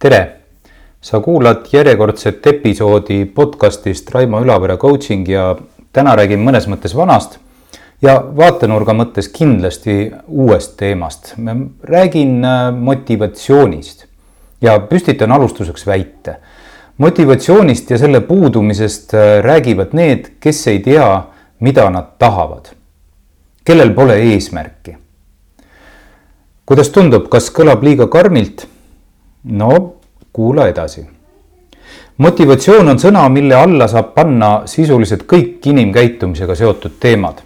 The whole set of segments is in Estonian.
tere! sa kuulad järjekordset episoodi podcastist Raimo Ülavere coaching ja täna räägin mõnes mõttes vanast ja vaatenurga mõttes kindlasti uuest teemast. räägin äh, motivatsioonist ja püstitan alustuseks väite. motivatsioonist ja selle puudumisest äh, räägivad need, kes ei tea, mida nad tahavad, kellel pole eesmärki. kuidas tundub, kas kõlab liiga karmilt? No kuula edasi. motivatsioon on sõna, mille alla saab panna sisuliselt kõik inimkäitumisega seotud teemad.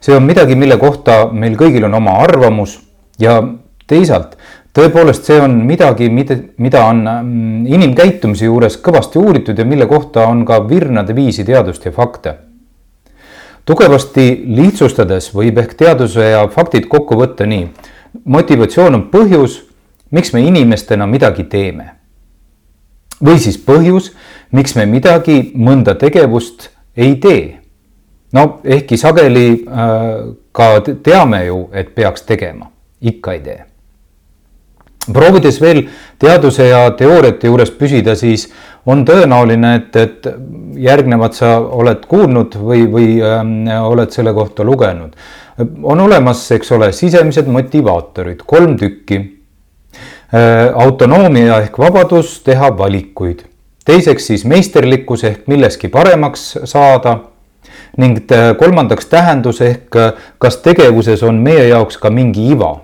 see on midagi, mille kohta meil kõigil on oma arvamus ja teisalt tõepoolest, see on midagi, mida, mida on mm, inimkäitumise juures kõvasti uuritud ja mille kohta on ka virnade viisi teadust ja fakte. tugevasti lihtsustades võib ehk teaduse ja faktid kokku võtta nii. motivatsioon on põhjus miks me inimestena midagi teeme. või siis põhjus, miks me midagi, mõnda tegevust ei tee. no ehkki sageli äh, ka teame ju, et peaks tegema, ikka ei tee. proovides veel teaduse ja teooriate juures püsida, siis on tõenäoline, et, et järgnevat sa oled kuulnud või, või äh, oled selle kohta lugenud. on olemas, eks ole, sisemised motivaatorid, kolm tükki autonoomia ehk vabadus teha valikuid. teiseks siis meisterlikkus ehk milleski paremaks saada. ning äh, kolmandaks tähendus ehk äh, kas tegevuses on meie jaoks ka mingi iva.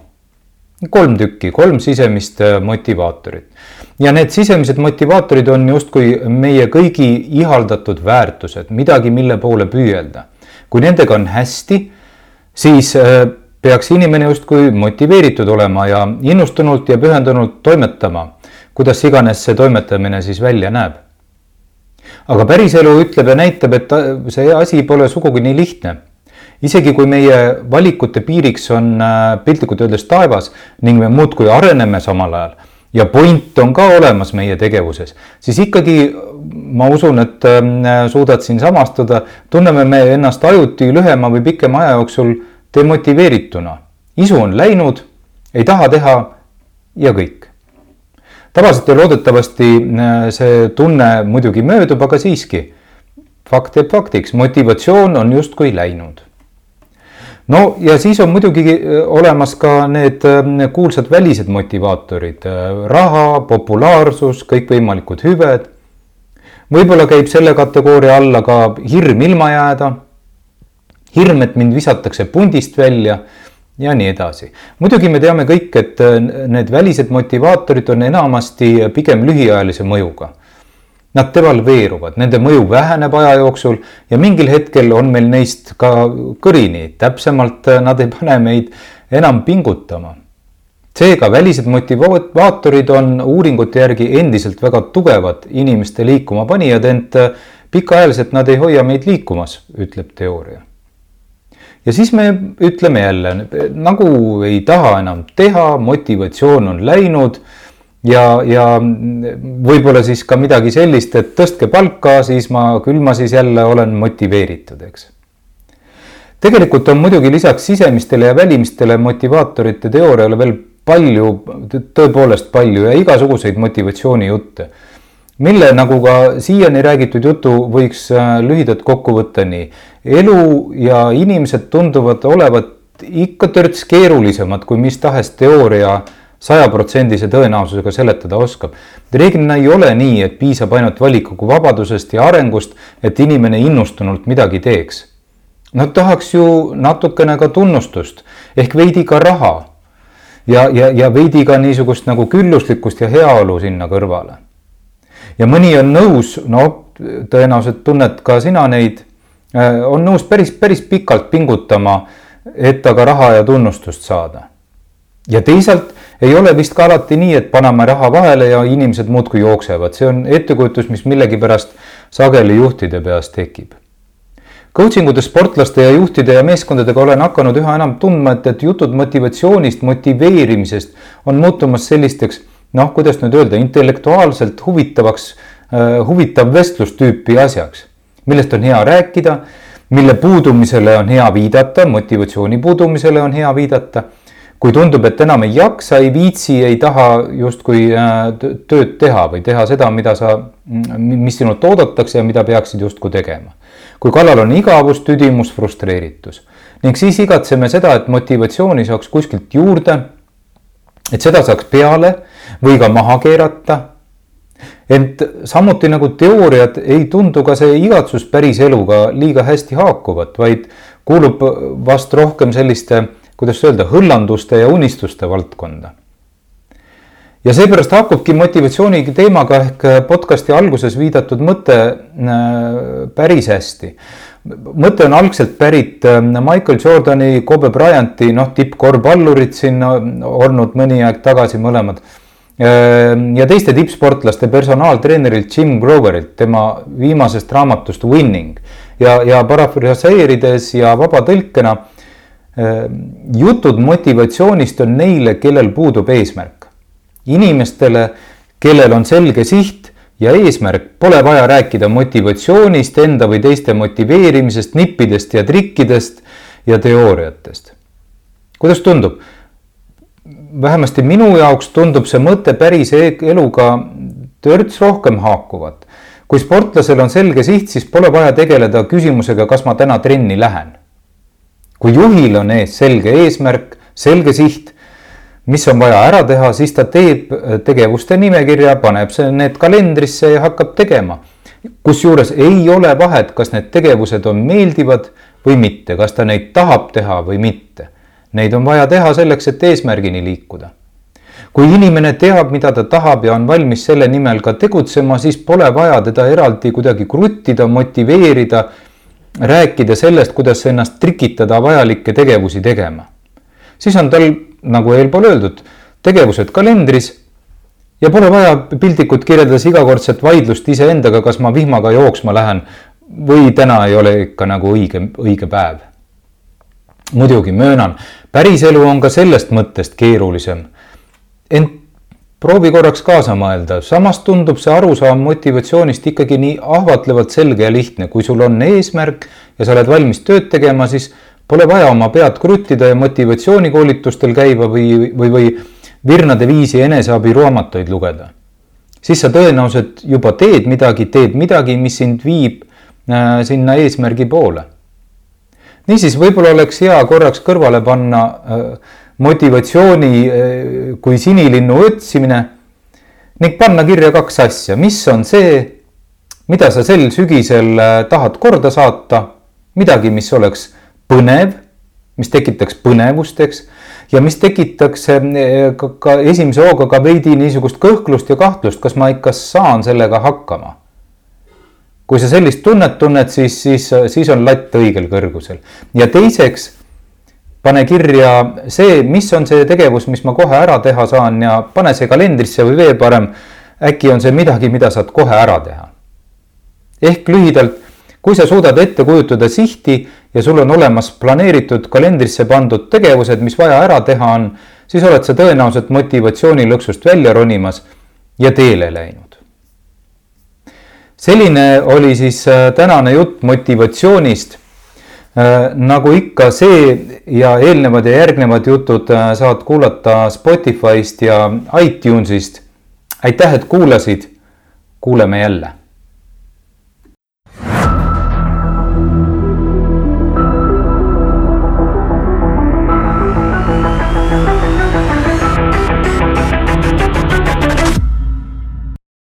kolm tükki, kolm sisemist motivaatorit. ja need sisemised motivaatorid on justkui meie kõigi ihaldatud väärtused, midagi, mille poole püüelda. kui nendega on hästi, siis peaks inimene justkui motiveeritud olema ja innustunult ja pühendunult toimetama, kuidas iganes see toimetamine siis välja näeb. aga päriselu ütleb ja näitab, et see asi pole sugugi nii lihtne. isegi kui meie valikute piiriks on äh, piltlikult öeldes taevas ning me muudkui areneme samal ajal ja point on ka olemas meie tegevuses, siis ikkagi ma usun, et äh, suudad siin samastuda, tunneme me ennast ajuti lühema või pikema aja jooksul demotiveerituna. isu on läinud, ei taha teha ja kõik. tavaliselt loodetavasti äh, see tunne muidugi möödub, aga siiski. fakt jääb faktiks, motivatsioon on justkui läinud. no ja siis on muidugi äh, olemas ka need äh, kuulsad välised motivaatorid, raha, populaarsus, kõikvõimalikud hüved. võib-olla käib selle kategooria alla ka hirm ilma jääda hirm, et mind visatakse pundist välja ja nii edasi. muidugi me teame kõik, et äh, need välised motivaatorid on enamasti pigem lühiajalise mõjuga. Nad devalveeruvad, nende mõju väheneb aja jooksul ja mingil hetkel on meil neist ka kõrini, täpsemalt äh, nad ei pane meid enam pingutama. seega välised motivaatorid on uuringute järgi endiselt väga tugevad inimeste liikuma panijad, ent äh, pikaajaliselt nad ei hoia meid liikumas, ütleb teooria ja siis me ütleme jälle nagu ei taha enam teha, motivatsioon on läinud ja, ja võib-olla siis ka midagi sellist, et tõstke palka, siis ma, küll ma siis jälle olen motiveeritud, eks. tegelikult on muidugi lisaks sisemistele ja välimistele motivaatorite teooriale veel palju, tõepoolest palju ja igasuguseid motivatsioonijutte mille nagu ka siiani räägitud jutu võiks äh, lühidalt kokku võtta nii. elu ja inimesed tunduvad olevat ikka törts keerulisemad kui mis tahes teooria sajaprotsendise tõenäosusega seletada oskab. reeglina ei ole nii, et piisab ainult valikuvabadusest ja arengust, et inimene innustunult midagi teeks. Nad tahaks ju natukene ka tunnustust ehk veidi ka raha ja, ja, ja veidi ka niisugust nagu külluslikkust ja heaolu sinna kõrvale ja mõni on nõus, no tõenäoliselt tunned ka sina neid, äh, on nõus päris, päris pikalt pingutama, et aga raha ja tunnustust saada. ja teisalt ei ole vist ka alati nii, et paneme raha vahele ja inimesed muudkui jooksevad, see on ettekujutus, mis millegipärast sageli juhtide peas tekib coaching utes sportlaste ja juhtide ja meeskondadega olen hakanud üha enam tundma, et, et jutud motivatsioonist, motiveerimisest on muutumas sellisteks noh, kuidas nüüd öelda, intellektuaalselt huvitavaks, äh, huvitav vestlustüüpi asjaks, millest on hea rääkida, mille puudumisele on hea viidata, motivatsiooni puudumisele on hea viidata. kui tundub, et enam ei jaksa, ei viitsi, ei taha justkui tööd teha või teha seda, mida sa, mis sinult oodatakse ja mida peaksid justkui tegema. kui kallal on igavus, tüdimus, frustreeritus ning siis igatseme seda, et motivatsiooni saaks kuskilt juurde. Et seda saaks peale või ka maha keerata ent samuti nagu teooriad ei tundu ka see igatsus päris eluga liiga hästi haakuvat, vaid kuulub vast rohkem selliste, kuidas öelda, hõllanduste ja unistuste valdkonda. ja seepärast haakubki motivatsiooni teemaga ehk podcast'i alguses viidatud mõte äh, päris hästi. Mõte on algselt pärit äh, Michael Jordani, Kobe Bryanti, noh, tippkorvpallurid siin olnud mõni aeg tagasi mõlemad Ehm, ja teiste tippsportlaste personaaltreenerilt Jim Groverilt, tema viimasest raamatust Winning ja, ja parafraseerides ja vabatõlkena. Ehm, jutud motivatsioonist on neile, kellel puudub eesmärk. inimestele, kellel on selge siht ja eesmärk, pole vaja rääkida motivatsioonist, enda või teiste motiveerimisest, nippidest ja trikkidest ja teooriatest. kuidas tundub? vähemasti minu jaoks tundub see mõte päris e-, eluga törts rohkem haakuvat. kui sportlasel on selge siht, siis pole vaja tegeleda küsimusega, kas ma täna trenni lähen. kui juhil on ees selge eesmärk, selge siht, mis on vaja ära teha, siis ta teeb tegevuste nimekirja, paneb need kalendrisse ja hakkab tegema. kusjuures ei ole vahet, kas need tegevused on meeldivad või mitte, kas ta neid tahab teha või mitte Neid on vaja teha selleks, et eesmärgini liikuda. kui inimene teab, mida ta tahab ja on valmis selle nimel ka tegutsema, siis pole vaja teda eraldi kuidagi kruttida, motiveerida, rääkida sellest, kuidas ennast trikitada vajalikke tegevusi tegema. Siis on tal, nagu eelpool öeldud, tegevused kalendris ja pole vaja piltlikult kirjeldades igakordset vaidlust iseendaga, kas ma vihmaga jooksma lähen või täna ei ole ikka nagu õige, õige päev. muidugi möönan, päriselu on ka sellest mõttest keerulisem. ent proovi korraks kaasa mõelda, samas tundub see arusaam motivatsioonist ikkagi nii ahvatlevalt selge ja lihtne, kui sul on eesmärk ja sa oled valmis tööd tegema, siis pole vaja oma pead kruttida ja motivatsioonikoolitustel käiva või, või, või virnade viisi eneseabiraamatuid lugeda. siis sa tõenäoliselt juba teed midagi, teed midagi, mis sind viib äh, sinna eesmärgi poole. Niisiis, võib-olla oleks hea korraks kõrvale panna äh, motivatsiooni äh, kui sinilinnu otsimine ning panna kirja kaks asja, mis on see, mida sa sel sügisel äh, tahad korda saata, midagi, mis oleks põnev, mis tekitaks põnevust, eks, ja mis tekitaks ka, ka esimese hooga ka veidi niisugust kõhklust ja kahtlust, kas ma ikka saan sellega hakkama kui sa sellist tunnet tunned, siis, siis, siis on latt õigel kõrgusel. ja teiseks, pane kirja see, mis on see tegevus, mis ma kohe ära teha saan ja pane see kalendrisse või veel parem, äkki on see midagi, mida saad kohe ära teha. ehk lühidalt, kui sa suudad ette kujutada sihti ja sul on olemas planeeritud kalendrisse pandud tegevused, mis vaja ära teha on, siis oled sa tõenäoliselt motivatsioonilõksust välja ronimas ja teele läinud selline oli siis äh, tänane jutt motivatsioonist. Äh, nagu ikka, see ja eelnevad ja järgnevad jutud äh, saad kuulata Spotify'st ja iTunes'ist. aitäh, et kuulasid. kuuleme jälle